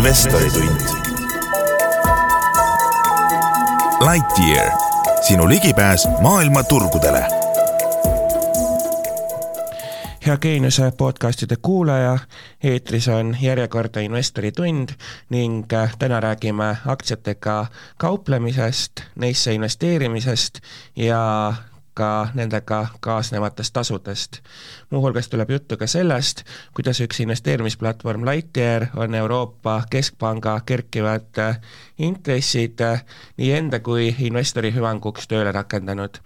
investoritund. Lightyear, sinu ligipääs maailma turgudele. hea Geeniuse podcastide kuulaja, eetris on järjekordne investoritund ning äh, täna räägime aktsiatega kauplemisest, neisse investeerimisest ja ka nendega kaasnevatest tasudest. muuhulgas tuleb juttu ka sellest, kuidas üks investeerimisplatvorm Lightyear on Euroopa Keskpanga kerkivad äh, intressid äh, nii enda kui investori hüvanguks tööle rakendanud.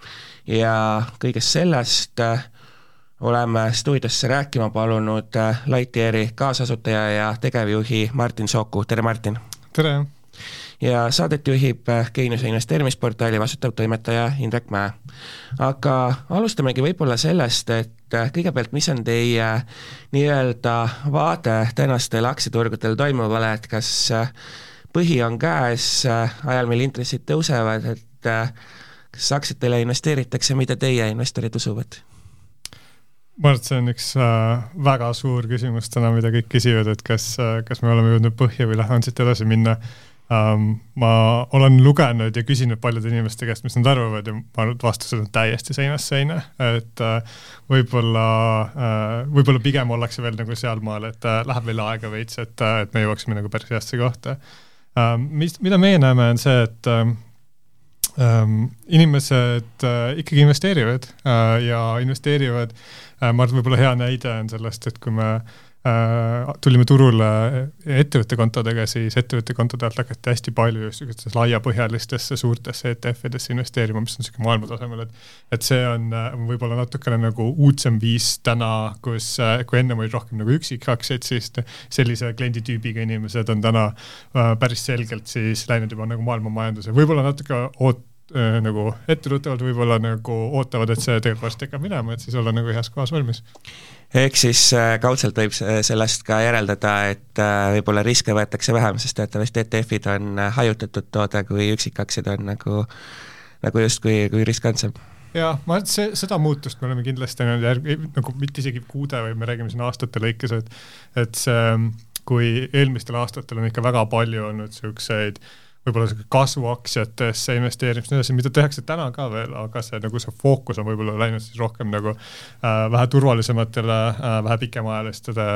ja kõigest sellest äh, oleme stuudiosse rääkima palunud Lightyeari kaasasutaja ja tegevjuhi Martin Sooku, tere Martin! tere! Ja saadet juhib Geeniuse investeerimisportaali vastutav toimetaja Indrek Mäe. aga alustamegi võib-olla sellest, et kõigepealt, mis on teie nii-öelda vaade tänastel aktsiaturgudel toimuvale, et kas põhi on käes ajal, mil intressid tõusevad, et kas aktsiatele investeeritakse, mida teie investorid usuvad? ma arvan, et see on üks äh, väga suur küsimus täna, mida kõik küsivad, et kas äh,, kas me oleme jõudnud põhja või lähme siit edasi minna. Ma olen lugenud ja küsinud paljude inimeste käest, mis nad arvavad ja ma arvan, et vastused on täiesti seinast seina, et uh, võib-olla uh,, võib-olla pigem ollakse veel nagu sealmaal, et uh, läheb veel aega veits, et et me jõuaksime nagu päris heasse kohta um,. mis, mida meie näeme, on see, et um, um, inimesed ikkagi investeerivad ja investeerivad ma arvan, võib-olla hea näide on sellest, et kui me Äh, tulime turule ettevõtte kontodega, siis ettevõtte kontode alt hakati hästi palju just niisugustesse laiapõhjalistesse suurtesse ETF-idesse investeerima, mis on niisugune maailmatasemel, et et see on äh, võib-olla natukene nagu uudsem viis täna, kus, äh, kui ennem olid rohkem nagu üksikaktsiaid, siis sellise klienditüübiga inimesed on täna päris selgelt siis läinud juba nagu maailmamajanduse, võib-olla natuke oot-, äh, nagu etteruttavalt võib-olla nagu ootavad, et see tegelikult varsti hakkab minema, et siis olla nagu heas kohas valmis. ehk siis äh, kaudselt võib sellest ka järeldada, et äh, võib-olla riske võetakse vähem, sest teatavasti ETF-id on äh, hajutatud toode, kui üksikaktsiad on nagu, nagu justkui, kui riskantsem jah, ma arvan, et see, seda muutust me oleme kindlasti näinud järgi, nagu mitte isegi kuude, vaid me räägime siin aastate lõikes, et et see, kui eelmistel aastatel on ikka väga palju olnud niisuguseid äh, võib-olla sihuke kasvuaktsiatesse investeerimist ja nii edasi, mida tehakse täna ka veel, aga see nagu see fookus on võib-olla läinud siis rohkem nagu äh, vähe turvalisematele äh,, vähe pikemaajalistele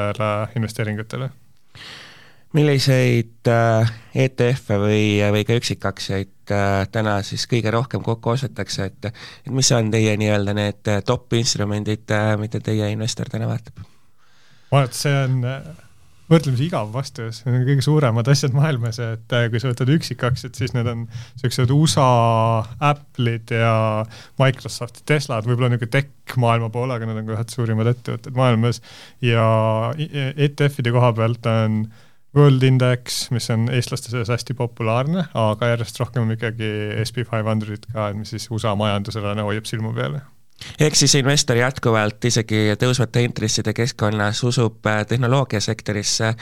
investeeringutele. milliseid äh, ETF-e või, või ka üksikaktsiaid äh, täna siis kõige rohkem kokku ostetakse, et et mis on teie nii-öelda need top instrumendid äh,, mida teie investor täna vaatab? et see on äh, võrdlemisi igav vastus, need on kõige suuremad asjad maailmas, et äh, kui sa võtad üksikaktsiad, siis need on niisugused USA Apple'id ja Microsofti Teslad, võib-olla niisugune tech maailma poole, aga nad on ka ühed suurimad ettevõtted maailmas. Ja ETF-ide koha pealt on World Index, mis on eestlaste seas hästi populaarne, aga järjest rohkem ikkagi SB 500 ka, mis siis USA majandusele hoiab silma peal ehk siis investor jätkuvalt isegi tõusvate intresside keskkonnas usub äh, tehnoloogiasektorisse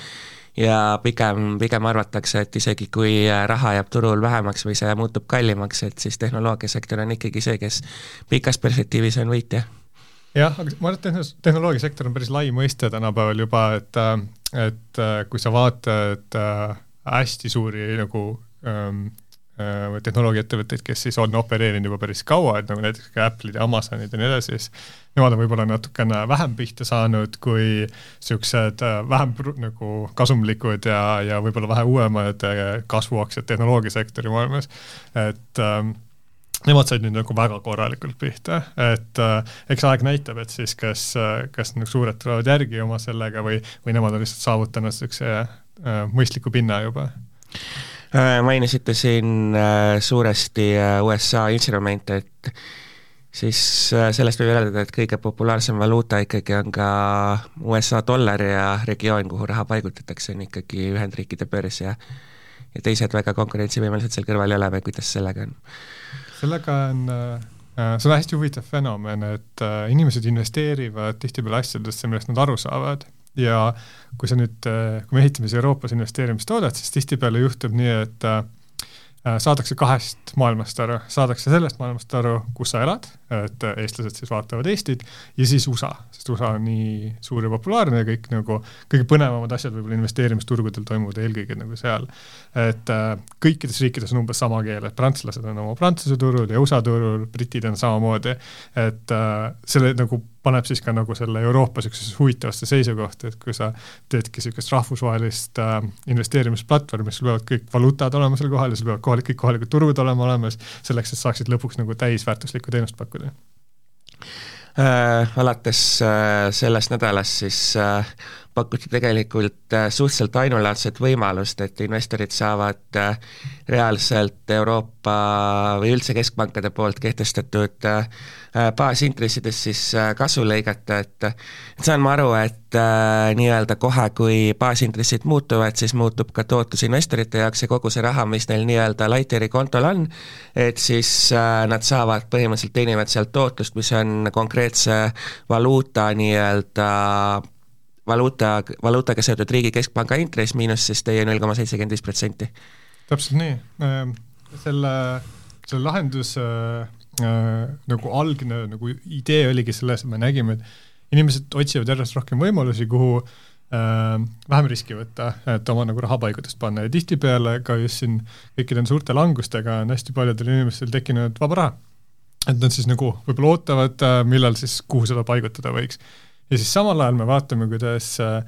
ja pigem, pigem arvatakse, et isegi kui äh, raha jääb turul vähemaks või see muutub kallimaks, et siis tehnoloogiasektor on ikkagi see, kes pikas perspektiivis on võitja. jah, aga ma arvan, et tehnoloogiasektor on päris lai mõiste tänapäeval juba, et, äh, et kui sa vaatad hästi suuri nagu ähm, Äh, tehnoloogiaettevõtteid, kes siis on opereerinud juba päris kaua, et nagu näiteks ka Apple'id ja Amazonid ja nii edasi, siis nemad on võib-olla natukene vähem pihta saanud kui niisugused äh, vähem nagu kasumlikud ja, ja võib-olla vähe uuemad äh, kasvuaktsiad tehnoloogiasektori maailmas, et ähm, nemad said nüüd nagu väga korralikult pihta, et äh, eks aeg näitab, et siis kas, kas nagu suured tulevad järgi oma sellega või, või nemad on lihtsalt saavutanud niisuguse äh, mõistliku pinna juba. Äh, mainisite siin äh, suuresti äh, USA instrumente, et siis sellest võib järeldada, et kõige populaarsem valuuta ikkagi on ka USA dollar ja regioon, kuhu raha paigutatakse, on ikkagi Ühendriikide börs ja ja teised väga konkurentsivõimelised seal kõrval ei ole või kuidas sellega on? sellega on see on hästi huvitav fenomen, et inimesed investeerivad tihtipeale asjadesse, millest nad aru saavad ja kui sa nüüd, äh, kui me ehitame siis Euroopas investeerimistoodet, siis tihtipeale juhtub nii, et äh, saadakse kahest maailmast aru, saadakse sellest maailmast aru, kus sa elad, et eestlased siis vaatavad Eestit, ja siis USA, sest USA on nii suur ja populaarne ja kõik nagu, kõige põnevamad asjad võib-olla investeerimisturgudel toimuvad eelkõige nagu seal. et äh, kõikides riikides on umbes sama keel, et prantslased on oma prantsuse turul ja USA turul, britid on samamoodi, et äh, selle nagu paneb siis ka nagu selle Euroopa niisugusesse huvitavasse seisukohta, et kui sa teedki niisugust rahvusvahelist äh, investeerimisplatvormi, sul peavad kõik valuutad olema seal kohal ja sul peavad kohalik, kõik kohalikud turud olema olemas, selleks, et saaksid lõpuks nagu täisväärtuslikku teenust pakkuda äh,. Alates äh, sellest nädalast siis äh, pakuti tegelikult äh, suhteliselt ainulaadset võimalust, et investorid saavad äh, reaalselt Euroopa või üldse keskpankade poolt kehtestatud äh, baasintressidest siis kasu lõigata, et et saan ma aru, et nii-öelda kohe, kui baasintressid muutuvad, siis muutub ka tootlus investorite jaoks ja kogu see raha, mis neil nii-öelda Lighteri kontol on, et siis nad saavad, põhimõtteliselt teenivad sealt tootlust, mis on konkreetse valuuta nii-öelda valuuta, valuutaga seotud riigi keskpanga intress miinus siis teie null koma seitsekümmend viis protsenti. täpselt nii, ehm, selle, selle lahenduse äh, nagu algne nagu idee oligi selles, et me nägime, et inimesed otsivad järjest rohkem võimalusi, kuhu äh, vähem riski võtta, et oma nagu rahapaigutust panna ja tihtipeale ka just siin kõikide nende suurte langustega on hästi paljudel inimestel tekkinud vaba raha. et nad siis nagu võib-olla ootavad, äh, millal siis, kuhu seda paigutada võiks ja siis samal ajal me vaatame, kuidas äh,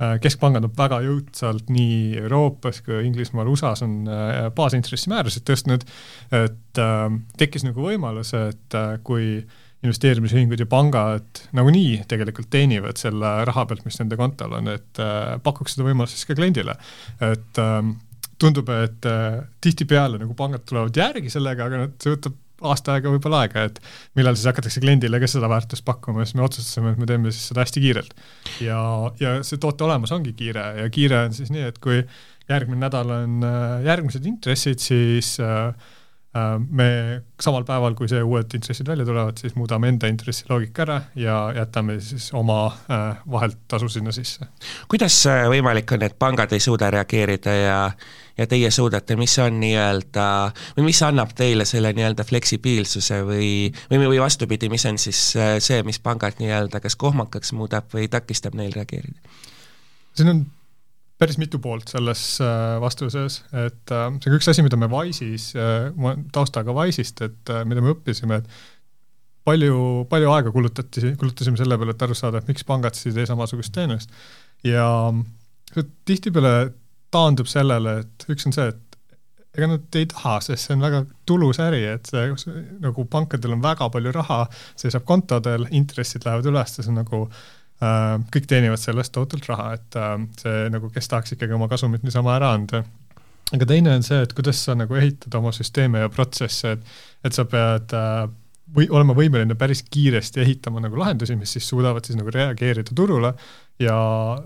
äh, keskpangad on väga jõudsalt nii Euroopas kui Inglismaal, USA-s on äh, baasintressimäärasid tõstnud, et tekkis nagu võimalus, et kui investeerimisühingud ja pangad nagunii tegelikult teenivad selle raha pealt, mis nende kontol on, et pakuks seda võimalust siis ka kliendile. et tundub, et tihtipeale nagu pangad tulevad järgi sellega, aga nad, see võtab aasta aega võib-olla aega, et millal siis hakatakse kliendile ka seda väärtust pakkuma, siis me otsustasime, et me teeme siis seda hästi kiirelt. ja, ja see toote olemus ongi kiire ja kiire on siis nii, et kui järgmine nädal on äh, järgmised intressid, siis äh, me samal päeval, kui see uued intressid välja tulevad, siis muudame enda intressiloogika ära ja jätame siis oma vahelt tasu sinna sisse. kuidas võimalik on, et pangad ei suuda reageerida ja ja teie suudate, mis on nii-öelda, või mis annab teile selle nii-öelda fleksibiilsuse või, või, või vastupidi, mis on siis äh, see, mis pangad nii-öelda kas kohmakaks muudab või takistab neil reageerida? siin on päris mitu poolt selles äh, vastuses, et äh, see on üks asi, mida me Wise'is, taustaga Wise'ist, et mida me õppisime, et palju, palju aega kulutati, kulutasime selle peale, et aru saada, et miks pangad siis ei tee samasugust teenust. ja tihtipeale taandub sellele, et üks on see, et ega nad ei taha, sest see on väga tulus äri, et see nagu pankadel on väga palju raha, seisab kontodel, intressid lähevad üles, see on nagu äh, kõik teenivad sellest tohutult raha, et äh, see nagu, kes tahaks ikkagi oma kasumit niisama ära anda. aga teine on see, et kuidas sa nagu ehitad oma süsteeme ja protsesse, et, et sa pead äh, või olema võimeline päris kiiresti ehitama nagu lahendusi, mis siis suudavad siis nagu reageerida turule ja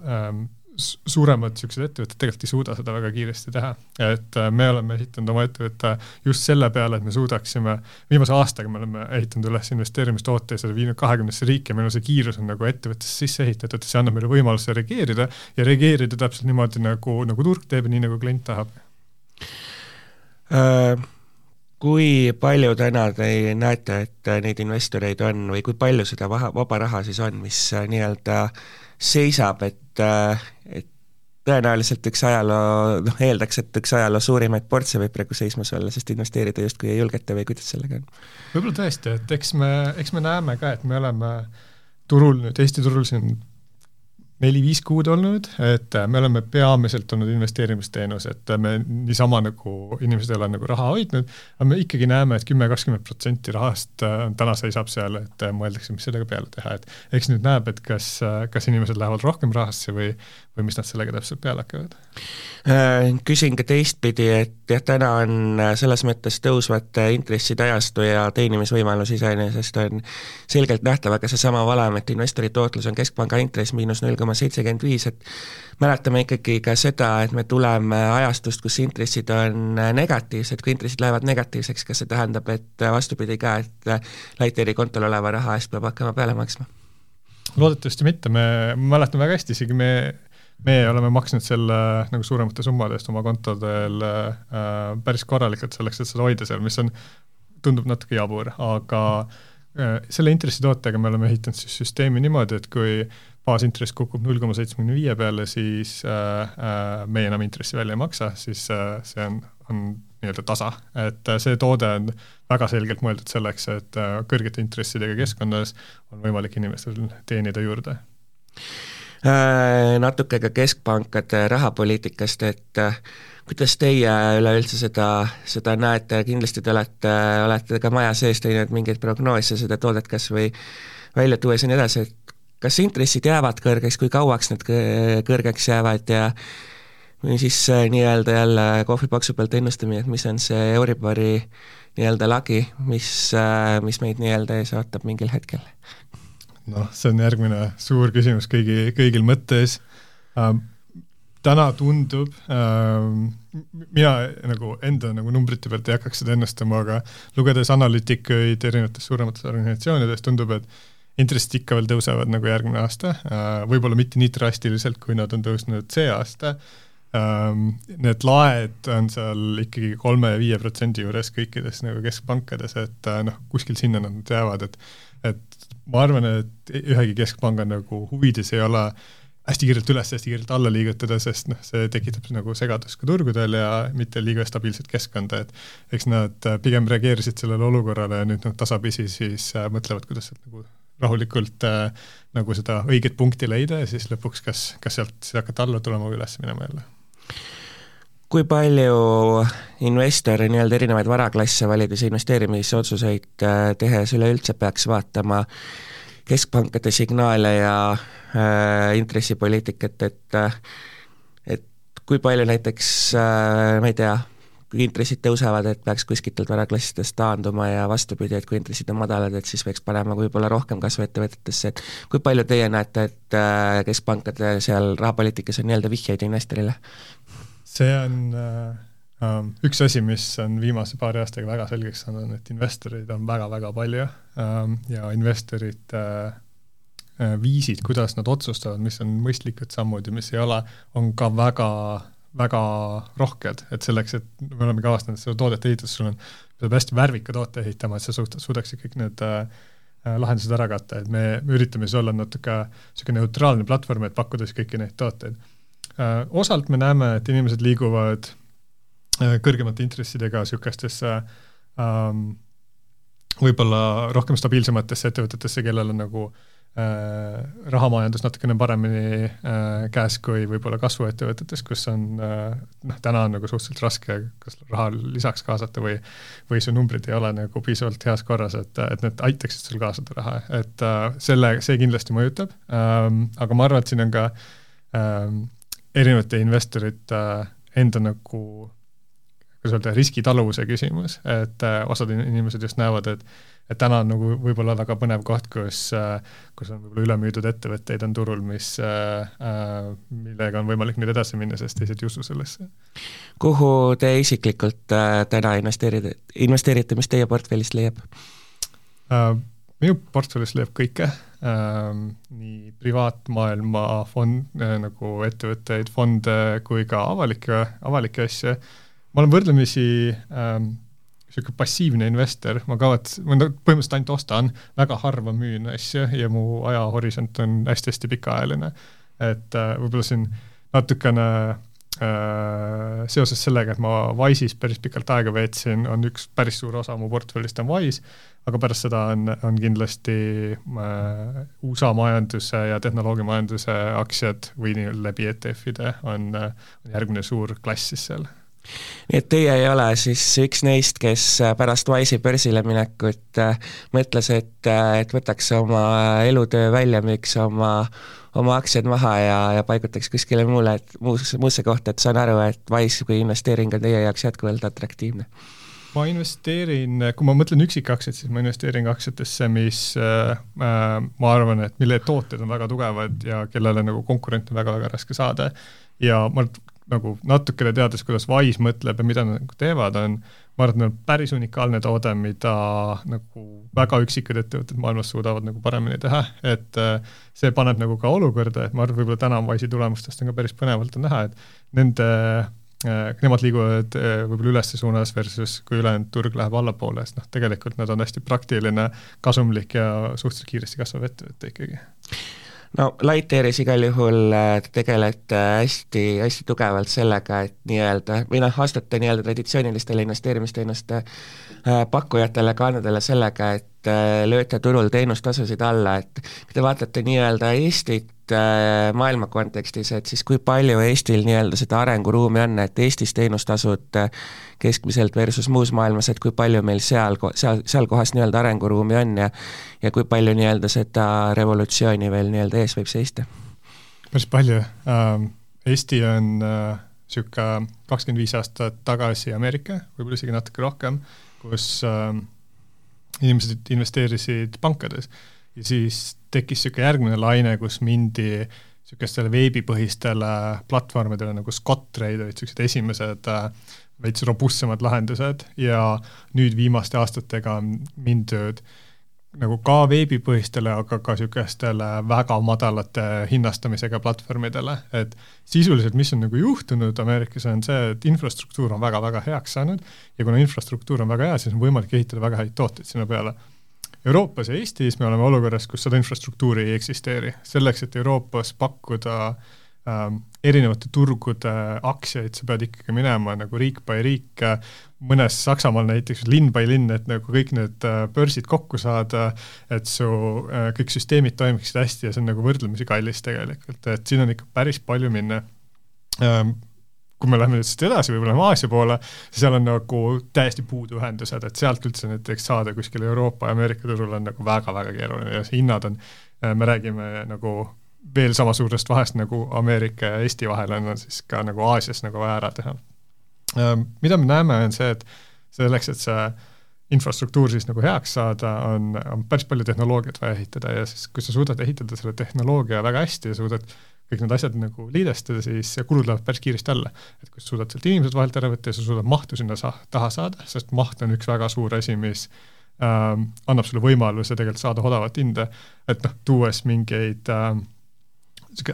ähm, suuremad niisugused ettevõtted tegelikult ei suuda seda väga kiiresti teha. et äh, me oleme ehitanud oma ettevõtte just selle peale, et me suudaksime, viimase aastaga me oleme ehitanud üles investeerimistooteid ja viinud kahekümnesse riiki ja meil on see kiirus on nagu ettevõttesse sisse ehitatud, see annab meile võimaluse reageerida ja reageerida täpselt niimoodi, nagu, nagu turg teeb ja nii, nagu klient tahab äh kui palju täna te näete, et neid investoreid on või kui palju seda vaha, vaba raha siis on, mis äh, nii-öelda seisab, et, äh, tõenäoliselt üks ajaloo, noh eeldaks, et üks ajaloo suurimaid portse võib praegu seismas olla, sest investeerida justkui ei julgeta või kuidas sellega on? võib-olla tõesti, et eks me, eks me näeme ka, et me oleme turul nüüd, Eesti turul siin neli-viis kuud olnud, et äh, me oleme peamiselt olnud investeerimisteenus, et äh, me niisama nagu, inimesed ei ole nagu raha hoidnud, aga me ikkagi näeme et, et kümme, kakskümmend protsenti rahast äh, täna seisab seal, et mõeldakse, mis sellega peale teha, et eks nüüd näeb, et kas, kas inimesed lähevad rohkem rahasse või, või mis nad sellega täpselt peale hakkavad. Küsin ka teistpidi, et jah, täna on selles mõttes tõusvate intresside ajastu ja teenimisvõimalus iseenesest on selgelt nähtav, aga seesama valem, et investori tootlus on keskpanga intress miinus null koma seitsekümmend viis, et mäletame ikkagi ka seda, et me tuleme ajastust, kus intressid on negatiivsed, kui intressid lähevad negatiivseks, kas see tähendab, et vastupidi ka, et Lighteri kontol oleva raha eest peab hakkama peale maksma? loodetavasti mitte, me, ma mäletan väga hästi, isegi me meie oleme maksnud selle nagu suuremate summade eest oma kontodel äh, päris korralikult selleks, et seda hoida seal, mis on, tundub natuke jabur, aga selle intressitootega me oleme ehitanud siis süsteemi niimoodi, et kui baasintress kukub null koma seitsmekümne viie peale, siis äh, äh, meie enam intressi välja ei maksa, siis äh, see on, on nii-öelda tasa, et äh, see toode on väga selgelt mõeldud selleks, et äh, kõrgete intressidega keskkonnas on võimalik inimestel teenida juurde äh,. Natuke ka keskpankade rahapoliitikast, et äh, kuidas teie üleüldse seda, seda näete, kindlasti te olete, olete ka maja sees teinud mingeid prognoose seda toodet kas või välja tuues ja nii edasi, et kas intressid jäävad kõrgeks, kui kauaks need kõrgeks jäävad ja või siis nii-öelda jälle kohvipaksu pealt ennustamine, et mis on see Euribori nii-öelda lagi, mis, mis meid nii-öelda ees ootab mingil hetkel? Noh, see on järgmine suur küsimus kõigi, kõigil mõttes ähm,. täna tundub ähm,, mina nagu enda nagu numbrite pealt ei hakkaks seda ennustama, aga lugedes analüütikuid erinevatest suurematest organisatsioonidest, tundub, et intressid ikka veel tõusevad nagu järgmine aasta, äh, võib-olla mitte nii drastiliselt, kui nad on tõusnud see aasta, ähm, need laed on seal ikkagi kolme ja viie protsendi juures kõikides nagu keskpankades, et äh, noh, kuskil sinna nad jäävad, et et ma arvan, et ühegi keskpanga nagu huvides ei ole hästi kiirelt üles, hästi kiirelt alla liigutada, sest noh, see tekitab nagu segadust ka turgudel ja mitte liiga stabiilset keskkonda, et eks nad pigem reageerisid sellele olukorrale ja nüüd noh, tasapisi siis äh, mõtlevad, kuidas sealt nagu rahulikult äh, nagu seda õiget punkti leida ja siis lõpuks kas, kas sealt siis hakata alla tulema või üles minema jälle. Kui palju investor nii-öelda erinevaid varaklasse valides investeerimisotsuseid äh, tehes üleüldse peaks vaatama keskpankade signaale ja äh, intressipoliitikat, et äh, et kui palju näiteks äh, ma ei tea, kui intressid tõusevad, et peaks kuskiltelt varaklassidest taanduma ja vastupidi, et kui intressid on madalad, et siis võiks panema võib-olla rohkem kasvu ettevõtetesse, et kui palju teie näete, et äh, keskpankade seal rahapoliitikas on nii-öelda vihjeid investorile? See on äh, ähm, üks asi, mis on viimase paari aastaga väga selgeks saanud, on, et investoreid on väga-väga palju ähm, ja investorite äh, äh, viisid, kuidas nad otsustavad, mis on mõistlikud sammud ja mis ei ole, on ka väga väga rohked, et selleks, et me oleme ka avastanud, et seda toodet ehitades sul on, peab hästi värvika toote ehitama, et sa suht-, suudaksid kõik need äh, äh, lahendused ära katta, et me, me üritame siis olla natuke niisugune neutraalne platvorm, et pakkuda siis kõiki neid tooteid äh,. Osalt me näeme, et inimesed liiguvad äh, kõrgemate intressidega niisugustesse ähm, võib-olla rohkem stabiilsematesse ettevõtetesse, kellel on nagu äh, Äh, rahamajandus natukene paremini äh, käes kui võib-olla kasvuettevõtetes, kus on äh, noh, täna on nagu suhteliselt raske kas raha lisaks kaasata või või su numbrid ei ole nagu piisavalt heas korras, et, et need aitaksid sul kaasata raha, et selle, see kindlasti mõjutab, ähm, aga ma arvan, et siin on ka ähm, erinevate investorite enda nagu kuidas öelda, riskitaluvuse küsimus, et osad inimesed just näevad, et et täna on nagu võib-olla väga põnev koht, kus, kus on võib-olla ülemüüdud ettevõtteid on turul, mis, millega on võimalik nüüd edasi minna, sest teised ei usu sellesse. kuhu te isiklikult äh, täna investeerite, investeerite, mis teie portfellist leiab? Minu portfellist leiab kõike uh,, nii privaatmaailma fond uh,, nagu ettevõtteid, fonde kui ka avalikke, avalikke asju. ma olen võrdlemisi uh, niisugune passiivne investor, ma kavats-, ma põhimõtteliselt ainult ostan, väga harva müün asju ja mu ajahorisont on hästi-hästi pikaajaline. et äh, võib-olla siin natukene äh, seoses sellega, et ma Wise'is päris pikalt aega veetsin, on üks päris suur osa mu portfellist on Wise, aga pärast seda on, on kindlasti äh, USA majanduse ja tehnoloogiamajanduse aktsiad või läbi ETF-ide on, on järgmine suur klass siis seal nii et teie ei ole siis üks neist, kes pärast Wise'i börsile minekut äh, mõtles, et, äh, et võtaks oma elutöö välja, müüks oma, oma aktsiad maha ja, ja paigutaks kuskile muule, muus, muusse kohta, et saan aru, et Wise kui investeering on teie jaoks jätkuvalt atraktiivne? Ma investeerin, kui ma mõtlen üksikaktsiaid, siis ma investeerin aktsiatesse, mis äh, äh, ma arvan, et mille tooted on väga tugevad ja kellele nagu konkurente on väga-väga raske saada. ja ma nagu natukene teades, kuidas Wise mõtleb ja mida nad nagu teevad, on ma arvan, et neil on päris unikaalne toode, mida nagu väga üksikud ettevõtted maailmas suudavad nagu paremini teha, et äh, see paneb nagu ka olukorda, et ma arvan, võib-olla täna Wise'i tulemustest on ka päris põnevalt on näha, et nende nemad liiguvad võib-olla ülesse suunas versus kui ülejäänud turg läheb allapoole, sest noh, tegelikult nad on hästi praktiline, kasumlik ja suhteliselt kiiresti kasvav ettevõte ikkagi. No Lightairis igal juhul äh, te tegelete hästi, hästi tugevalt sellega, et nii-öelda, või noh, vastate nii-öelda traditsioonilistele investeerimisteenuste äh, pakkujatele, kanadele sellega, et äh, lööte turul teenustasusid alla, et kui te vaatate nii-öelda Eestit maailma kontekstis, et siis kui palju Eestil nii-öelda seda arenguruumi on, et Eestis teenustasud keskmiselt versus muus maailmas, et kui palju meil seal, seal, seal kohas nii-öelda arenguruumi on ja ja kui palju nii-öelda seda revolutsiooni veel nii-öelda ees võib seista? päris palju uh,, Eesti on niisugune kakskümmend viis aastat tagasi Ameerika, võib-olla isegi natuke rohkem, kus uh, inimesed investeerisid pankades. Ja siis tekkis niisugune järgmine laine, kus mindi niisugustele veebipõhistele platvormidele nagu Scottrade olid niisugused esimesed uh, veits robustsemad lahendused ja nüüd viimaste aastatega on mindud nagu ka veebipõhistele, aga ka niisugustele väga madalate hinnastamisega platvormidele, et sisuliselt, mis on nagu juhtunud Ameerikas, on see, et infrastruktuur on väga-väga heaks saanud ja kuna infrastruktuur on väga hea, siis on võimalik ehitada väga häid tooteid sinna peale. Euroopas ja Eestis me oleme olukorras, kus seda infrastruktuuri ei eksisteeri. selleks, et Euroopas pakkuda äh, erinevate turgude aktsiaid, sa pead ikkagi minema nagu riik by riik, mõnes Saksamaal näiteks linn by linn, et nagu kõik need äh, börsid kokku saada, et su äh, kõik süsteemid toimiksid hästi ja see on nagu võrdlemisi kallis tegelikult, et siin on ikka päris palju minna. Ähm, kui me läheme nüüd siit edasi, võib-olla läheme Aasia poole, seal on nagu täiesti puudu ühendused, et sealt üldse näiteks saada kuskile Euroopa ja Ameerika turule on nagu väga-väga keeruline ja hinnad on, äh, me räägime nagu veel sama suurest vahest nagu Ameerika ja Eesti vahel on, on siis ka nagu Aasias nagu vaja ära teha. Mida me näeme, on see, et selleks, et see infrastruktuur siis nagu heaks saada, on, on päris palju tehnoloogiat vaja ehitada ja siis, kui sa suudad ehitada selle tehnoloogia väga hästi ja suudad kõik need asjad nagu liidestada, siis kulud lähevad päris kiiresti alla. et kui sa suudad sealt inimesed vahelt ära võtta ja sa suudad mahtu sinna sa-, taha saada, sest maht on üks väga suur asi, mis ähm, annab sulle võimaluse tegelikult saada odavat hinda, et noh, tuues mingeid ähm,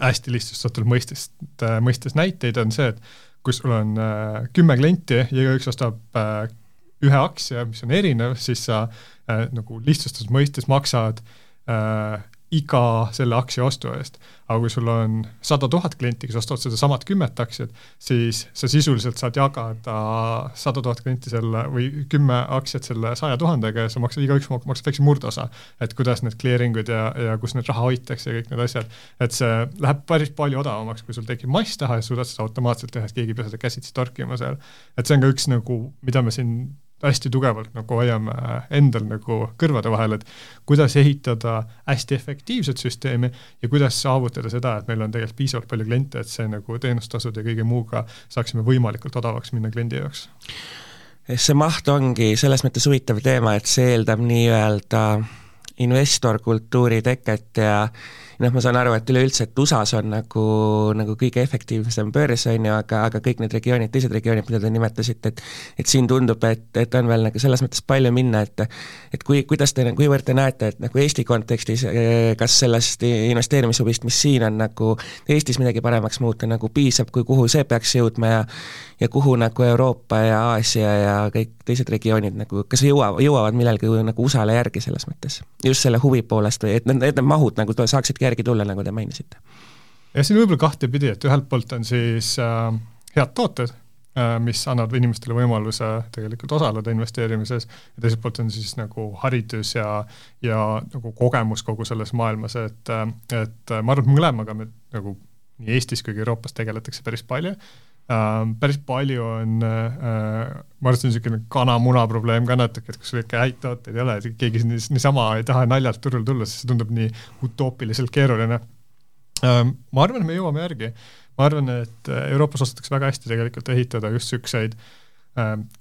hästi lihtsustatud mõistest, äh, mõistes näiteid on see, et kui sul on äh, kümme klienti ja igaüks ostab äh, ühe aktsia, mis on erinev, siis sa äh, nagu lihtsustatud mõistes maksad äh, iga selle aktsia ostu eest. aga kui sul on sada tuhat klienti, kes ostavad sedasamat kümmet aktsiat, siis sa sisuliselt saad jagada sada tuhat klienti selle või kümme aktsiat selle saja tuhandega ja sa maksad, igaüks maksab väikse murdosa. et kuidas need clearing ud ja, ja kus need raha hoitakse ja kõik need asjad, et see läheb päris palju odavamaks, kui sul tekib mass taha ja suudad seda automaatselt teha, et keegi ei pea seda käsitsi torkima seal. et see on ka üks nagu, mida me siin hästi tugevalt nagu hoiame endal nagu kõrvade vahel, et kuidas ehitada hästi efektiivset süsteemi ja kuidas saavutada seda, et meil on tegelikult piisavalt palju kliente, et see nagu teenustasud ja kõige muuga saaksime võimalikult odavaks minna kliendi jaoks. see maht ongi selles mõttes huvitav teema, et see eeldab nii-öelda investorkultuuri teket ja noh, ma saan aru, et üleüldse, et USA-s on nagu, nagu kõige efektiivsem börs, on ju, aga, aga kõik need regioonid, teised regioonid, mida te nimetasite, et et siin tundub, et, et on veel nagu selles mõttes palju minna, et et kui, kuidas te, kuivõrd te näete, et nagu Eesti kontekstis, kas sellest investeerimishubist, mis siin on nagu Eestis midagi paremaks muuta, nagu piisab, kui kuhu see peaks jõudma ja ja kuhu nagu Euroopa ja Aasia ja kõik teised regioonid nagu, kas jõuavad, jõuavad millalgi nagu USA-le järgi selles mõttes? just selle huvi poolest või et need, need mahud nagu saaksidki järgi tulla, nagu te mainisite? jah, siin võib-olla kahtepidi, et ühelt poolt on siis äh, head tooted äh,, mis annavad inimestele võimaluse tegelikult osaleda investeerimises ja teiselt poolt on siis nagu haridus ja, ja nagu kogemus kogu selles maailmas, et, äh, et ma arvan, et mõlemaga me nagu nii Eestis kui ka Euroopas tegeletakse päris palju päris palju on uh,, ma arvan, see on niisugune kana-muna probleem ka natuke, et kui sul ikka häid tooteid ei ole, keegi niisama ei taha naljalt turule tulla, sest see tundub nii utoopiliselt keeruline uh,. Ma arvan, et me jõuame järgi. ma arvan, et Euroopas osatakse väga hästi tegelikult ehitada just niisuguseid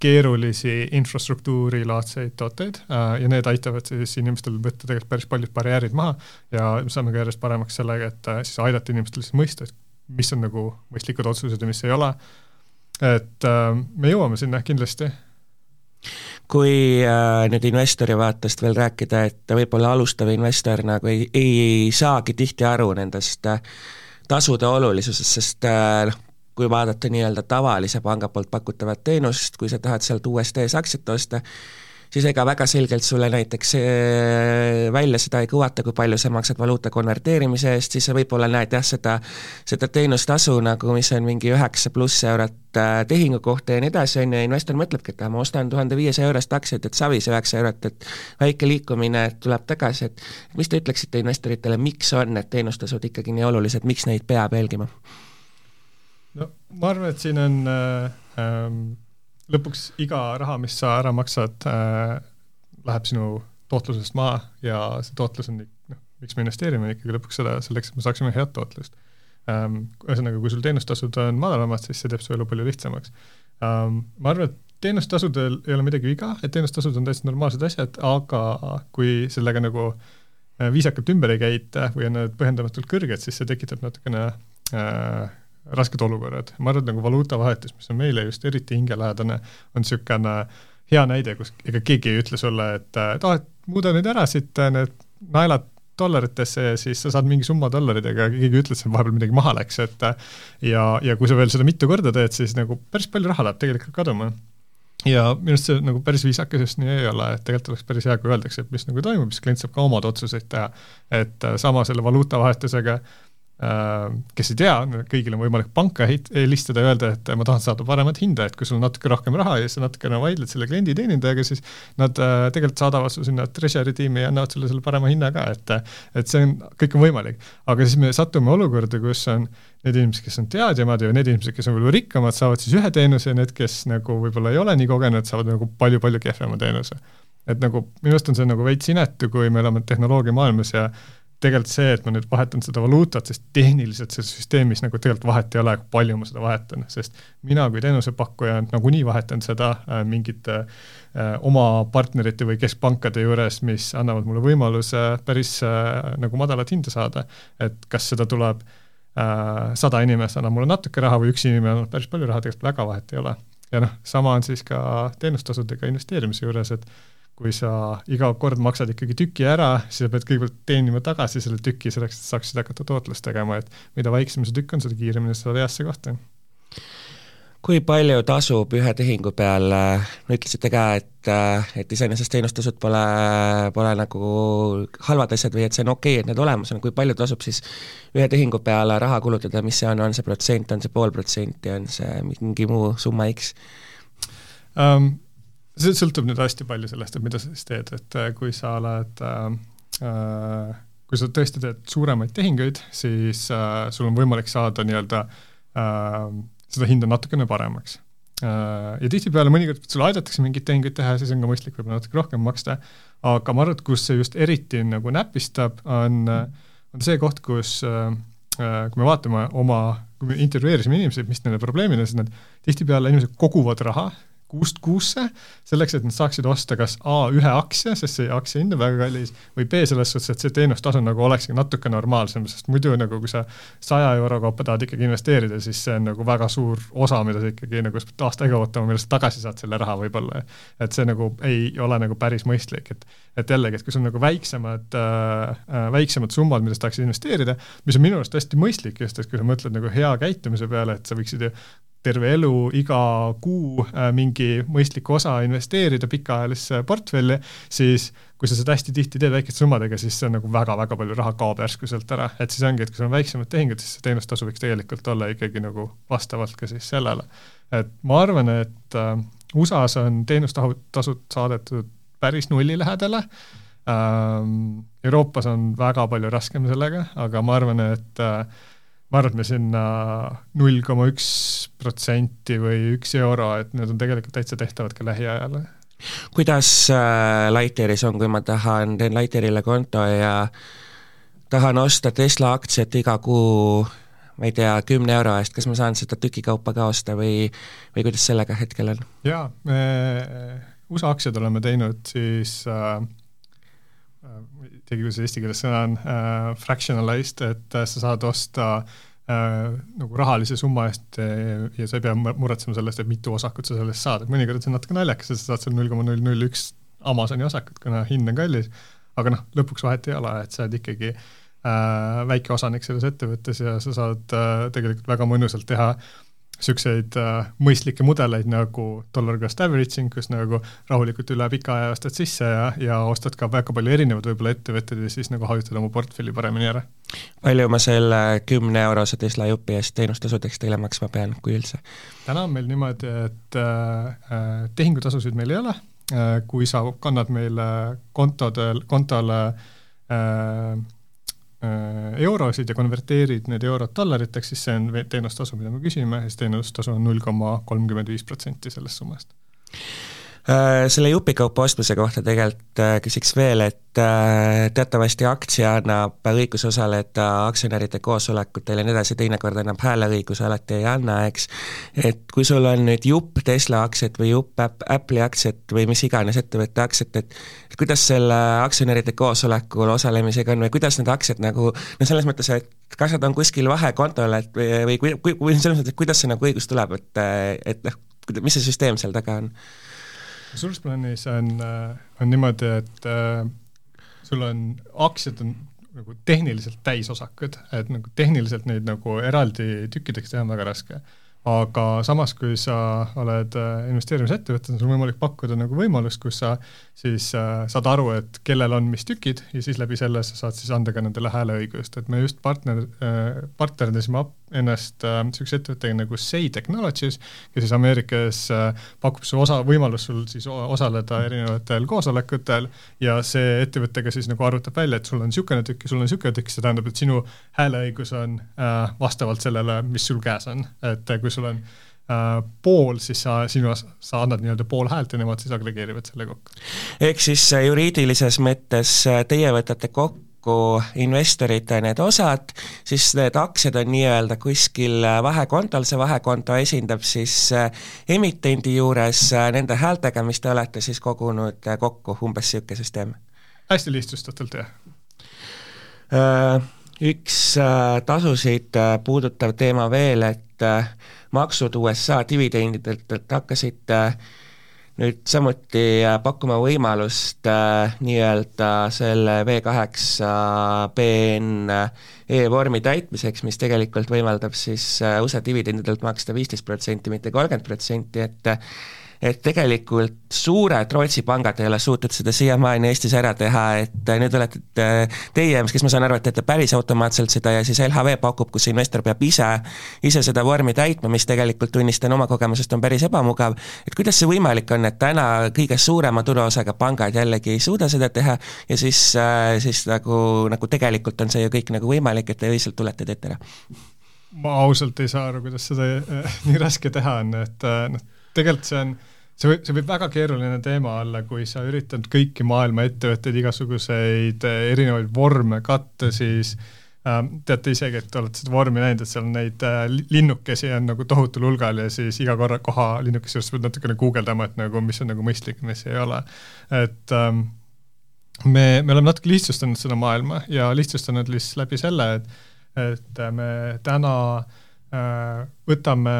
keerulisi infrastruktuurilaadseid tooteid ja need aitavad siis inimestel võtta tegelikult päris paljud barjäärid maha ja me saame ka järjest paremaks sellega, et siis aidata inimestel siis mõista, et mis on nagu mõistlikud otsused ja mis ei ole. et äh, me jõuame sinna kindlasti. kui äh, nüüd investori vaatest veel rääkida, et võib-olla alustav investor nagu ei, ei saagi tihti aru nendest äh, tasude olulisusest, sest äh, noh, kui vaadata nii-öelda tavalise panga poolt pakutavat teenust, kui sa tahad sealt USD-s aktsiat osta, siis ega väga selgelt sulle näiteks välja seda ei kuvata, kui palju sa maksad valuuta konverteerimise eest, siis sa võib-olla näed jah, seda, seda teenustasu nagu, mis on mingi üheksa pluss eurot äh, tehingu kohta ja nii edasi, on ju, investor mõtlebki, et ma ostan tuhande viiesaja eurost aktsiat, et savis üheksa eurot, et väike liikumine tuleb tagasi, et mis te ütleksite investoritele, miks on need teenustasud ikkagi nii olulised, miks neid peab jälgima? no ma arvan, et siin on äh, ähm lõpuks iga raha, mis sa ära maksad äh,, läheb sinu tootlusest maha ja see tootlus on, noh, miks me investeerime ikkagi lõpuks seda, selleks, et me saaksime head tootlust ähm,. ühesõnaga, kui sul teenustasud on madalamad, siis see teeb su elu palju lihtsamaks ähm,. ma arvan, et teenustasudel ei ole midagi viga, et teenustasud on täiesti normaalsed asjad, aga kui sellega nagu äh, viisakalt ümber ei käita või on need põhjendamatult kõrged, siis see tekitab natukene äh, rasked olukorrad, ma arvan, et nagu valuutavahetus, mis on meile just eriti hingelähedane, on niisugune hea näide, kus ega keegi ei ütle sulle, et, et ah, et muuda nüüd ära siit need naelad dollaritesse ja siis sa saad mingi summa dollaritega, keegi ei ütle, et vahepeal midagi maha läks, et ja, ja kui sa veel seda mitu korda teed, siis nagu päris palju raha läheb tegelikult kaduma. ja minu arust see nagu päris viisakas just nii ei ole, et tegelikult oleks päris hea, kui öeldakse, et mis nagu toimub, siis klient saab ka omad otsuseid teha. et sama selle valuutavahetusega äh, Äh, kes ei tea, kõigil on võimalik panka helistada ja öelda, et ma tahan saada paremat hinda, et kui sul on natuke rohkem raha ja sa natukene vaidled selle kliendi teenindajaga, siis nad äh, tegelikult saadavad su sinna treasury tiimi ja annavad sulle selle parema hinna ka, et et see on, kõik on võimalik. aga siis me satume olukorda, kus on need inimesed, kes on teadjamad ja need inimesed, kes on võib-olla rikkamad, saavad siis ühe teenuse ja need, kes nagu võib-olla ei ole nii kogenud, saavad nagu palju-palju kehvema teenuse. et nagu minu arust on see nagu veits inetu, kui me elame tehnoloogiamaailmas ja tegelikult see, et ma nüüd vahetan seda valuutat, sest tehniliselt selles süsteemis nagu tegelikult vahet ei ole, palju ma seda vahetan, sest mina kui teenusepakkuja nagunii vahetan seda äh, mingite äh, oma partnerite või keskpankade juures, mis annavad mulle võimaluse päris äh, nagu madalat hinda saada. et kas seda tuleb sada inimest annab mulle natuke raha või üks inimene annab päris palju raha, tegelikult väga vahet ei ole. ja noh, sama on siis ka teenustasudega investeerimise juures, et kui sa iga kord maksad ikkagi tüki ära, siis sa pead kõigepealt teenima tagasi selle tüki selleks, et saaksid hakata tootlust tegema, et mida väiksem see tükk on, seda kiiremini sa saad heasse kohta. kui palju tasub ühe tehingu peal, no ütlesite ka, et, et iseenesest teenustasud pole, pole nagu halvad asjad või et see on okei okay,, et need olemas on, kui palju tasub siis ühe tehingu peale raha kulutada, mis see on, on see protsent, on see pool protsenti, on see mingi muu summa X um,? See sõltub nüüd hästi palju sellest, et mida sa siis teed, et äh, kui sa oled äh, äh, kui sa tõesti teed suuremaid tehinguid, siis äh, sul on võimalik saada nii-öelda äh, seda hinda natukene paremaks äh,. Ja tihtipeale mõnikord sulle aidatakse mingeid tehinguid teha siis on ka mõistlik võib-olla natuke rohkem maksta, aga ma arvan, et kus see just eriti nagu näpistab, on, on see koht, kus äh, kui me vaatame oma, kui me intervjueerisime inimesi, mis nende probleemid on, siis nad tihtipeale inimesed koguvad raha kuust kuusse, selleks, et nad saaksid osta kas A ühe aktsia, sest see aktsia hind on väga kallis, või B selles suhtes, et see teenustasu nagu olekski natuke normaalsem, sest muidu nagu kui sa saja euro kaupa tahad ikkagi investeerida, siis see on nagu väga suur osa, mida sa ikkagi nagu aasta aega ootama, millest tagasi saad selle raha võib-olla. et see nagu ei ole nagu päris mõistlik, et et jällegi, et kui sul on nagu väiksemad äh, äh,, väiksemad summad, millest tahaksid investeerida, mis on minu arust hästi mõistlik just, et kui sa mõtled nagu hea käitumise peale, et sa võiksid ju terve elu iga kuu äh, mingi mõistliku osa investeerida pikaajalisse portfelli, siis kui sa seda hästi tihti teed väikeste summadega, siis see on nagu väga-väga palju raha kaob järsku sealt ära, et siis ongi, et kui sul on väiksemad tehingud, siis see teenustasu võiks tegelikult olla ikkagi nagu vastavalt ka siis sellele. et ma arvan, et äh, USA-s on teenustasud saadetud päris nulli lähedale ähm,, Euroopas on väga palju raskem sellega, aga ma arvan, et äh, ma arvan, et me sinna null koma üks protsenti või üks euro, et need on tegelikult täitsa tehtavad ka lähiajal. kuidas äh, Lightyearis on, kui ma tahan, teen Lightyearile konto ja tahan osta Tesla aktsiat iga kuu ma ei tea, kümne euro eest, kas ma saan seda tükikaupa ka osta või, või kuidas sellega hetkel on? jaa, me USA aktsiad oleme teinud siis äh, teagi, kuidas eesti keeles sõna on äh,, fractionalized, et äh, sa saad osta äh, nagu rahalise summa eest äh, ja sa ei pea muretsema sellest, et mitu osakut sa sellest saad, et mõnikord on see natuke naljakas, et sa saad seal null koma null null üks Amazoni osakut, kuna hind on kallis, aga noh, lõpuks vahet ei ole, et sa oled ikkagi äh, väike osanik selles ettevõttes ja sa saad äh, tegelikult väga mõnusalt teha niisuguseid äh, mõistlikke mudeleid nagu dollar cost averaging, kus nagu rahulikult üle pika aja ostad sisse ja, ja ostad ka väga palju erinevaid võib-olla ettevõtteid ja siis nagu hajutad oma portfelli paremini ära. palju ma selle kümne eurose Tesla jupi eest teenustasudeks teile maksma pean, kui üldse? täna on meil niimoodi, et äh, äh, tehingutasusid meil ei ole äh,, kui sa kannad meile kontodel, kontole äh, Äh, eurosid ja konverteerid need eurod dollariteks, siis see on teenustasu, mida me küsime, siis teenustasu on null koma kolmkümmend viis protsenti sellest summast. Äh, selle jupikaupa ostmise kohta tegelikult äh, küsiks veel, et äh, teatavasti aktsia annab õiguse osaleda aktsionäride koosolekutel ja nii edasi, teinekord annab hääleõiguse, alati ei anna, eks. et kui sul on nüüd jupp Tesla aktsiat või jupp Apple'i aktsiat või mis iganes ettevõtte aktsiat, et kuidas selle aktsionäride koosolekul osalemisega on või kuidas need aktsiad nagu no selles mõttes, et kas nad on kuskil vahekontol, et või, või kui, kui, kui selles mõttes, et kuidas see nagu õigus tuleb, et, et noh, mis see süsteem seal taga on? Suures plaanis on, äh, on niimoodi, et äh, sul on, aktsiad on nagu tehniliselt täisosakud, et nagu tehniliselt neid nagu eraldi tükkideks teha on väga raske. Aga samas, kui sa oled äh, investeerimisettevõte, on sul võimalik pakkuda nagu võimalust, kus sa siis äh, saad aru, et kellel on mis tükid ja siis läbi selle sa saad siis anda ka nendele hääleõigust, et me just partner äh,, partnerdasime ennast niisuguse äh, ettevõttega nagu Say Technologies, kes siis Ameerikas äh, pakub su osa, võimalus sul siis osaleda erinevatel koosolekutel ja see ettevõte ka siis nagu arvutab välja, et sul on niisugune tükk ja sul on niisugune tükk, see tähendab, et sinu hääleõigus on äh, vastavalt sellele, mis sul käes on, et äh, kui sul on äh, pool, siis sa, sinu, sa annad nii-öelda pool häält ja nemad siis agregeerivad selle kokku. ehk siis äh, juriidilises mõttes teie võtate kokku investorite need osad, siis need aktsiad on nii-öelda kuskil äh, vahekontol, see vahekonto esindab siis emitendi juures nende häältega, mis te olete siis kogunud kokku, umbes niisugune süsteem? hästi lihtsustatult, jah üks tasusid puudutav teema veel, et maksud USA dividendidelt, et hakkasid nüüd samuti äh, pakkuma võimalust äh, nii-öelda selle V8 BN e-vormi täitmiseks, mis tegelikult võimaldab siis äh, USA dividendidelt maksta viisteist protsenti, mitte kolmkümmend protsenti, et et tegelikult suured Rootsi pangad ei ole suutnud seda siiamaani Eestis ära teha, et äh, nüüd olete teie, kes ma saan aru, et teete päris automaatselt seda ja siis LHV pakub, kus investor peab ise, ise seda vormi täitma, mis tegelikult tunnistan oma kogemusest, on päris ebamugav, et kuidas see võimalik on, et täna kõige suurema turuosaga pangad jällegi ei suuda seda teha ja siis, äh, siis nagu, nagu tegelikult on see ju kõik nagu võimalik, et te lihtsalt tulete, teete ära? ma ausalt ei saa aru, kuidas seda äh, nii raske teha on, et noh, tegelikult see on, see võib, see võib väga keeruline teema olla, kui sa üritad kõiki maailma ettevõtteid, igasuguseid eh, erinevaid vorme katta, siis äh, teate isegi, et olete seda vormi näinud, et seal neid äh, linnukesi on nagu tohutul hulgal ja siis iga korra koha linnukese juures pead natukene guugeldama, et nagu mis on nagu mõistlik, mis ei ole. et ähm, me, me oleme natuke lihtsustanud seda maailma ja lihtsustanud lihtsalt läbi selle, et et me täna äh, võtame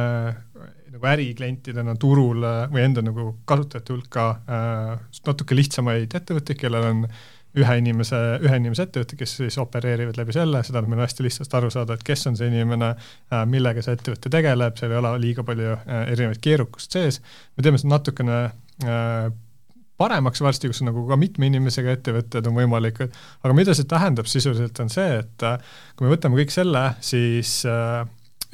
nagu äriklientidena turul või enda nagu kasutajate hulka äh, natuke lihtsamaid ettevõtteid, kellel on ühe inimese, ühe inimese ettevõte, kes siis opereerivad läbi selle, seda on meil hästi lihtsasti aru saada, et kes on see inimene äh,, millega see ettevõte tegeleb, seal ei ole liiga palju äh, erinevaid keerukust sees, me teeme seda natukene äh, paremaks varsti, kus on nagu ka mitme inimesega ettevõtted on võimalikud, aga mida see tähendab sisuliselt, on see, et äh, kui me võtame kõik selle, siis äh,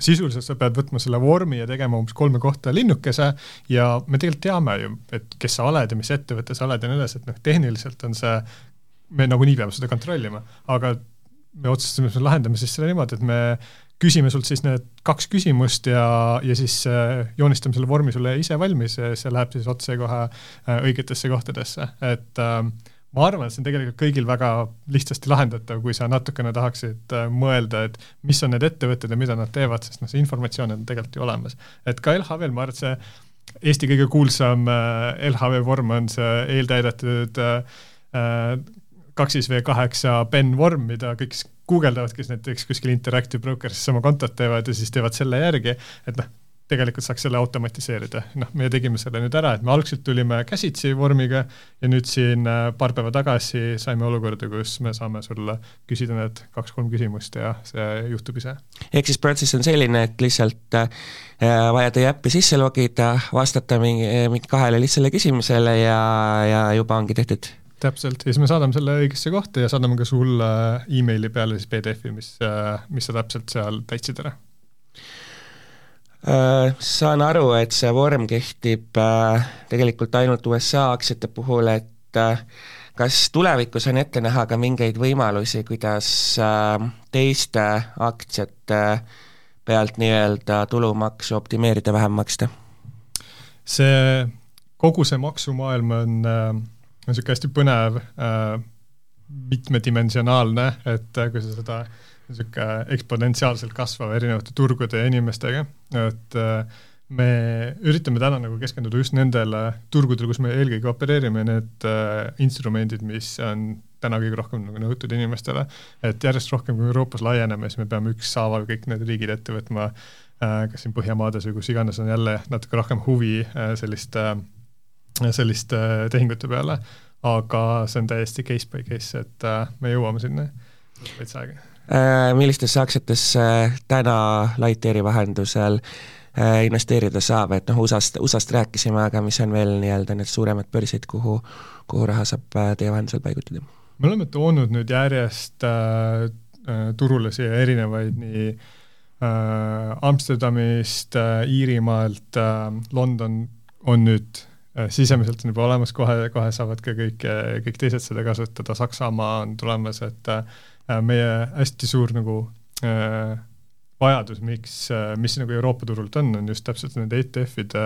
sisuliselt sa pead võtma selle vormi ja tegema umbes kolme kohta linnukese ja me tegelikult teame ju, et kes sa oled ja mis ettevõte sa oled ja nii edasi, et noh, tehniliselt on see, me nagunii peame seda kontrollima, aga me otsustasime, et me lahendame siis selle niimoodi, et me küsime sult siis need kaks küsimust ja, ja siis äh, joonistame selle vormi sulle ise valmis ja see läheb siis otsekohe äh, õigetesse kohtadesse, et äh, ma arvan, et see on tegelikult kõigil väga lihtsasti lahendatav, kui sa natukene tahaksid äh, mõelda, et mis on need ettevõtted ja mida nad teevad, sest noh, see informatsioon on tegelikult ju olemas. et ka LHV-l, ma arvan, et see Eesti kõige kuulsam äh, LHV vorm on see eeltäidetud äh, kaks siis V kaheksa PEN vorm, mida kõik guugeldavad, kes näiteks kuskil Interactive Brokeris oma kontot teevad ja siis teevad selle järgi, et noh, tegelikult saaks selle automatiseerida, noh, me tegime selle nüüd ära, et me algselt tulime käsitsi vormiga ja nüüd siin äh, paar päeva tagasi saime olukorda, kus me saame sulle küsida need kaks-kolm küsimust ja see juhtub ise. ehk siis protsess on selline, et lihtsalt äh, vaja teie äppi sisse logida, vastata mingi, mingi kahele lihtsale küsimusele ja, ja juba ongi tehtud? täpselt, ja siis me saadame selle õigesse kohta ja saadame ka sulle emaili peale siis PDF-i, mis, äh, mis sa täpselt seal täitsid ära Äh, saan aru, et see vorm kehtib äh, tegelikult ainult USA aktsiate puhul, et äh, kas tulevikus on ette näha ka mingeid võimalusi, kuidas teiste aktsiate pealt nii-öelda tulumaksu optimeerida, vähem maksta? see, kogu see maksumaailm on niisugune hästi põnev, mitmedimensionaalne, et kui sa seda äh, niisugune eksponentsiaalselt kasvav erinevate turgude ja inimestega, et äh, me üritame täna nagu keskenduda just nendele turgudele, kus me eelkõige opereerime, need äh, instrumendid, mis on täna kõige rohkem nagu nõutud inimestele, et järjest rohkem, kui Euroopas laieneme, siis me peame ükshaaval kõik need riigid ette võtma äh,, kas siin Põhjamaades või kus iganes on jälle natuke rohkem huvi selliste selliste tehingute peale, aga see on täiesti case by case, et me jõuame sinna. Veits aega millistesse aktsiatesse täna Lightyeari vahendusel äh, investeerida saab, et noh, USA-st, USA-st rääkisime, aga mis on veel nii-öelda need suuremad börsid, kuhu, kuhu raha saab äh, teie vahendusel paigutada? me oleme toonud nüüd järjest äh, turule siia erinevaid nii äh, Amsterdamist äh,, Iirimaalt äh,, London on nüüd äh, sisemiselt on juba olemas, kohe, kohe saavad ka kõik, kõik teised seda kasutada, Saksamaa on tulemas, et äh, Äh, meie hästi suur nagu äh, vajadus, miks äh,, mis nagu Euroopa turult on, on just täpselt nende ETF-ide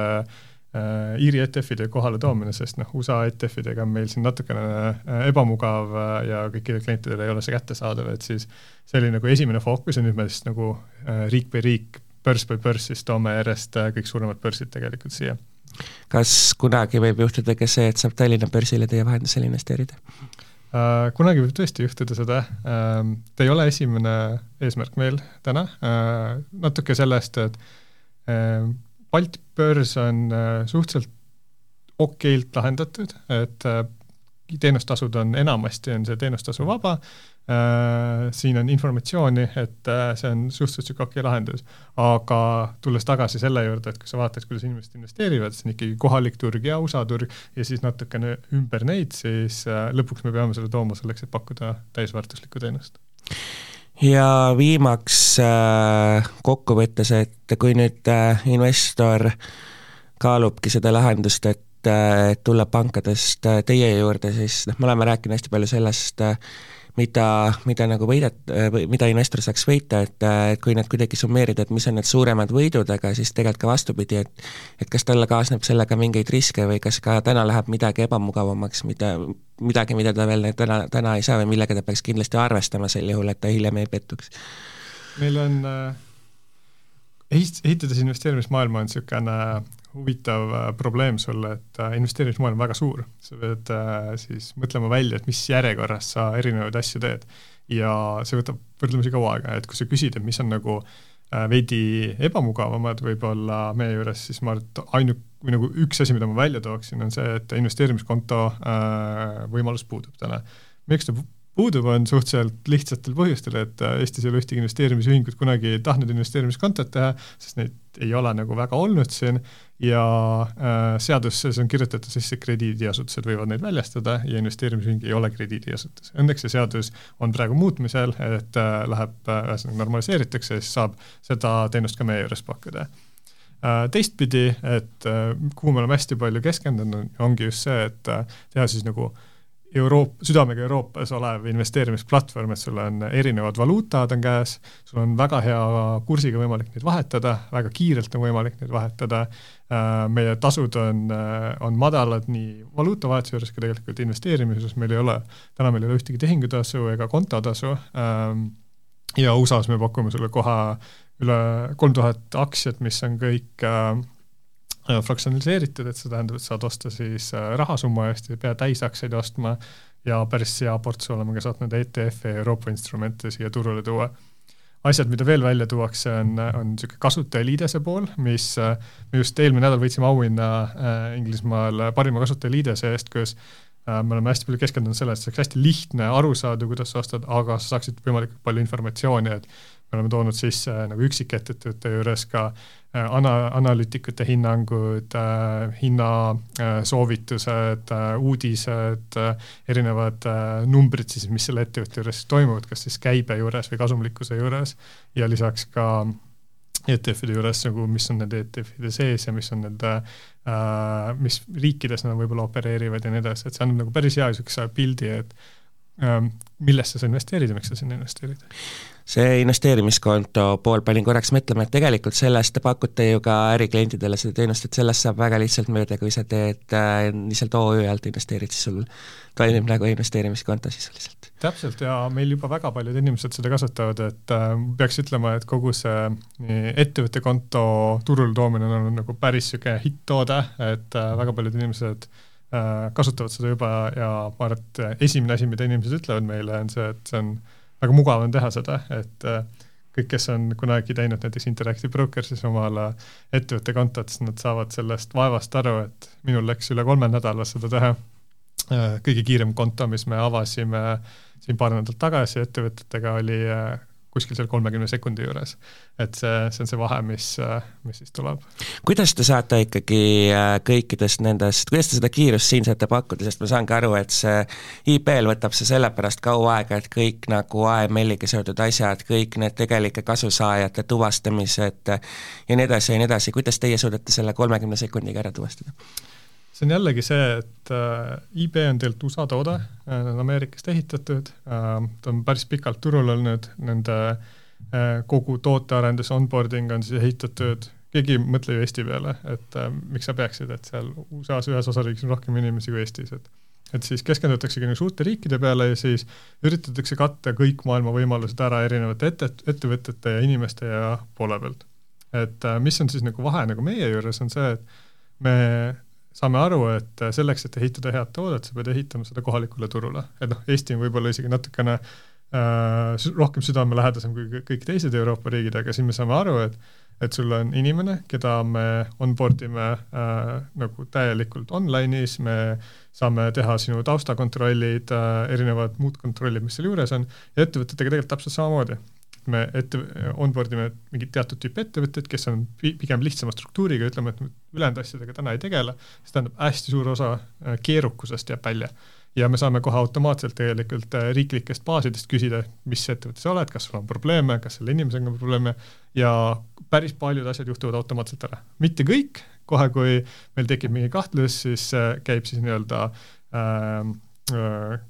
äh,, Iiri ETF-ide kohale toomine, sest noh, USA ETF-idega on meil siin natukene äh, ebamugav äh, ja kõikidele klientidele ei ole see kättesaadav, et siis see oli nagu esimene fookus ja nüüd me siis nagu äh, riik by riik, börs by börs siis toome järjest äh, kõik suuremad börsid tegelikult siia kas kunagi võib juhtuda ka see, et saab Tallinna börsile teie vahendusel investeerida? Äh, kunagi võib tõesti juhtuda seda, ähm, ta ei ole esimene eesmärk meil täna, äh, natuke sellest, et ähm, Balti börs on äh, suhteliselt okeilt lahendatud, et teenustasud on, enamasti on see teenustasu vaba, siin on informatsiooni, et äh, see on suhteliselt niisugune okei lahendus. aga tulles tagasi selle juurde, et kui sa vaatad, kuidas inimesed investeerivad, siis on ikkagi kohalik turg ja USA turg ja siis natukene ümber neid, siis äh, lõpuks me peame selle tooma selleks, et pakkuda täisväärtuslikku teenust ja viimaks kokkuvõttes, et kui nüüd investor kaalubki seda lahendust, et tulla pankadest teie juurde, siis noh, me oleme rääkinud hästi palju sellest, mida, mida nagu võidet-, mida investor saaks võita, et, et kui need kuidagi summeerida, et mis on need suuremad võidud, aga siis tegelikult ka vastupidi, et et kas talle kaasneb sellega mingeid riske või kas ka täna läheb midagi ebamugavamaks, mida, midagi, mida ta veel täna, täna ei saa või millega ta peaks kindlasti arvestama sel juhul, et ta hiljem ei pettuks? meil on äh, ehitades investeerimismaailma on niisugune huvitav äh, probleem sulle, et äh, investeerimismaailm on väga suur, sa pead äh, siis mõtlema välja, et mis järjekorras sa erinevaid asju teed. ja see võtab võrdlemisi kaua aega, et kui sa küsid, et mis on nagu veidi ebamugavamad võib-olla meie juures, siis ma arvan, et ainu-, või nagu üks asi, mida ma välja tooksin, on see, et investeerimiskonto võimalus puudub täna. miks ta puudub, on suhteliselt lihtsatel põhjustel, et Eestis ei ole ühtegi investeerimisühingut kunagi tahtnud investeerimiskontot teha, sest neid ei ole nagu väga olnud siin ja äh, seaduses on kirjutatud sisse, krediidiasutused võivad neid väljastada ja investeerimisühing ei ole krediidiasutus. Õnneks see seadus on praegu muutmisel, et äh, läheb äh,, ühesõnaga normaliseeritakse ja siis saab seda teenust ka meie juures pakkuda äh,. Teistpidi, et äh, kuhu me oleme hästi palju keskendunud, ongi just see, et äh, teha siis nagu äh, Euroop-, südamega Euroopas olev investeerimisplatvorm, et sul on erinevad valuutad on käes, sul on väga hea kursiga võimalik neid vahetada, väga kiirelt on võimalik neid vahetada, äh, meie tasud on, äh, on madalad nii valuutavahetuse juures kui tegelikult investeerimises, meil ei ole, täna meil ei ole ühtegi tehingutasu ega kontotasu ähm, ja USA-s me pakume sulle kohe üle kolm tuhat aktsiat, mis on kõik äh, fraktsionaliseeritud, et see tähendab, et saad osta siis äh, rahasumma eest, ei pea täisaktsiaid ostma ja päris hea ports oleme ka saatnud ETF-e ja Euroopa instrumente siia turule tuua. asjad, mida veel välja tuuakse, on, on niisugune kasutajaliidese pool, mis me just eelmine nädal võitsime auhinna Inglismaal parima kasutajaliidese eest, kus me oleme hästi palju keskendunud sellele, et see oleks hästi lihtne aru saada, kuidas sa ostad, aga sa saaksid võimalikult palju informatsiooni, et me oleme toonud sisse nagu üksikettevõtete juures ka äh, ana-, analüütikute hinnangud äh,, hinnasoovitused äh,, uudised äh,, erinevad äh, numbrid siis, mis selle ettevõtte juures toimuvad, kas siis käibe juures või kasumlikkuse juures. Ja lisaks ka ETF-ide juures nagu, mis on nende ETF-ide sees ja mis on nende äh,, mis riikides nad võib-olla opereerivad ja nii edasi, et see annab nagu päris hea niisuguse pildi, et äh, millesse sa investeerid ja miks sa sinna investeerid see investeerimiskonto pool, panin korraks mõtlema, et tegelikult sellest te pakute ju ka äriklientidele seda teenust, et sellest saab väga lihtsalt mööda, kui sa teed äh, lihtsalt OÜ alt investeerid, siis sul toimib nagu investeerimiskonto sisuliselt. täpselt, ja meil juba väga paljud inimesed seda kasutavad, et äh, peaks ütlema, et kogu see ettevõtte konto turule toomine on olnud nagu päris niisugune hitt-toode, et äh, väga paljud inimesed äh, kasutavad seda juba ja ma arvan, et esimene asi, mida inimesed ütlevad meile, on see, et see on äh, väga mugav on teha seda, et äh, kõik, kes on kunagi teinud näiteks Interactive Brokersis omale ettevõtte kontot, siis nad saavad sellest vaevast aru, et minul läks üle kolme nädala seda teha. Äh, kõige kiirem konto, mis me avasime siin paar nädalat tagasi ettevõtetega, oli äh, kuskil seal kolmekümne sekundi juures. et see, see on see vahe, mis, mis siis tuleb. kuidas te saate ikkagi äh, kõikidest nendest, kuidas te seda kiirust siin saate pakkuda, sest ma saan ka aru, et see IP-l võtab see sellepärast kaua aega, et kõik nagu AML-iga seotud asjad, kõik need tegelike kasusaajate tuvastamised ja nii edasi ja nii edasi, kuidas teie suudate selle kolmekümne sekundiga ära tuvastada? See on jällegi see, et äh, IB on tegelikult USA toode äh,, on Ameerikast ehitatud äh,, ta on päris pikalt turul olnud, nende äh, kogu tootearendus, onboarding on siis ehitatud, keegi ei mõtle ju Eesti peale, et äh, miks sa peaksid, et seal USA-s ühes osariigis on rohkem inimesi kui Eestis, et et siis keskendutaksegi nagu suurte riikide peale ja siis üritatakse katta kõik maailma võimalused ära erinevate ette, ettevõtete ja inimeste ja poole pealt. et äh, mis on siis nagu vahe nagu meie juures, on see, et me saame aru, et selleks, et ehitada head toodet, sa pead ehitama seda kohalikule turule, et noh, Eesti on võib-olla isegi natukene äh, rohkem südamelähedasem kui kõik teised Euroopa riigid, aga siin me saame aru, et et sul on inimene, keda me onboard ime äh, nagu täielikult online'is, me saame teha sinu taustakontrollid äh,, erinevad muud kontrollid, mis seal juures on, ja ettevõtetega tegelikult täpselt samamoodi. Me ette, onboard ime mingit teatud tüüpi ettevõtteid, kes on pigem lihtsama struktuuriga, ütleme, et ülejäänud asjadega täna ei tegele, see tähendab, hästi suur osa äh, keerukusest jääb välja. ja me saame kohe automaatselt tegelikult äh, riiklikest baasidest küsida, mis ettevõte sa oled, kas sul on probleeme, kas selle inimesega on probleeme ja päris paljud asjad juhtuvad automaatselt ära. mitte kõik, kohe kui meil tekib mingi kahtlus, siis äh, käib siis nii-öelda äh,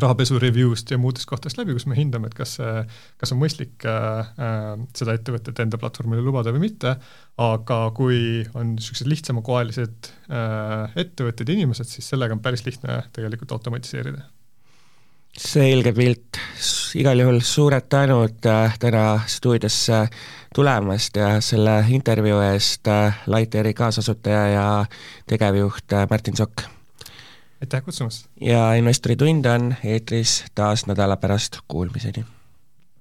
rahapesu review'st ja muudest kohtadest läbi, kus me hindame, et kas see, kas on mõistlik äh, äh, seda ettevõtet enda platvormile lubada või mitte, aga kui on niisugused lihtsamakoelised äh, ettevõtted ja inimesed, siis sellega on päris lihtne tegelikult automatiseerida. selge pilt, igal juhul suured tänud äh, täna stuudiosse tulemast ja selle intervjuu eest äh, Lighteri kaasasutaja ja tegevjuht äh, Martin Sokk aitäh kutsumast! ja Investori tund on eetris taas nädala pärast, kuulmiseni!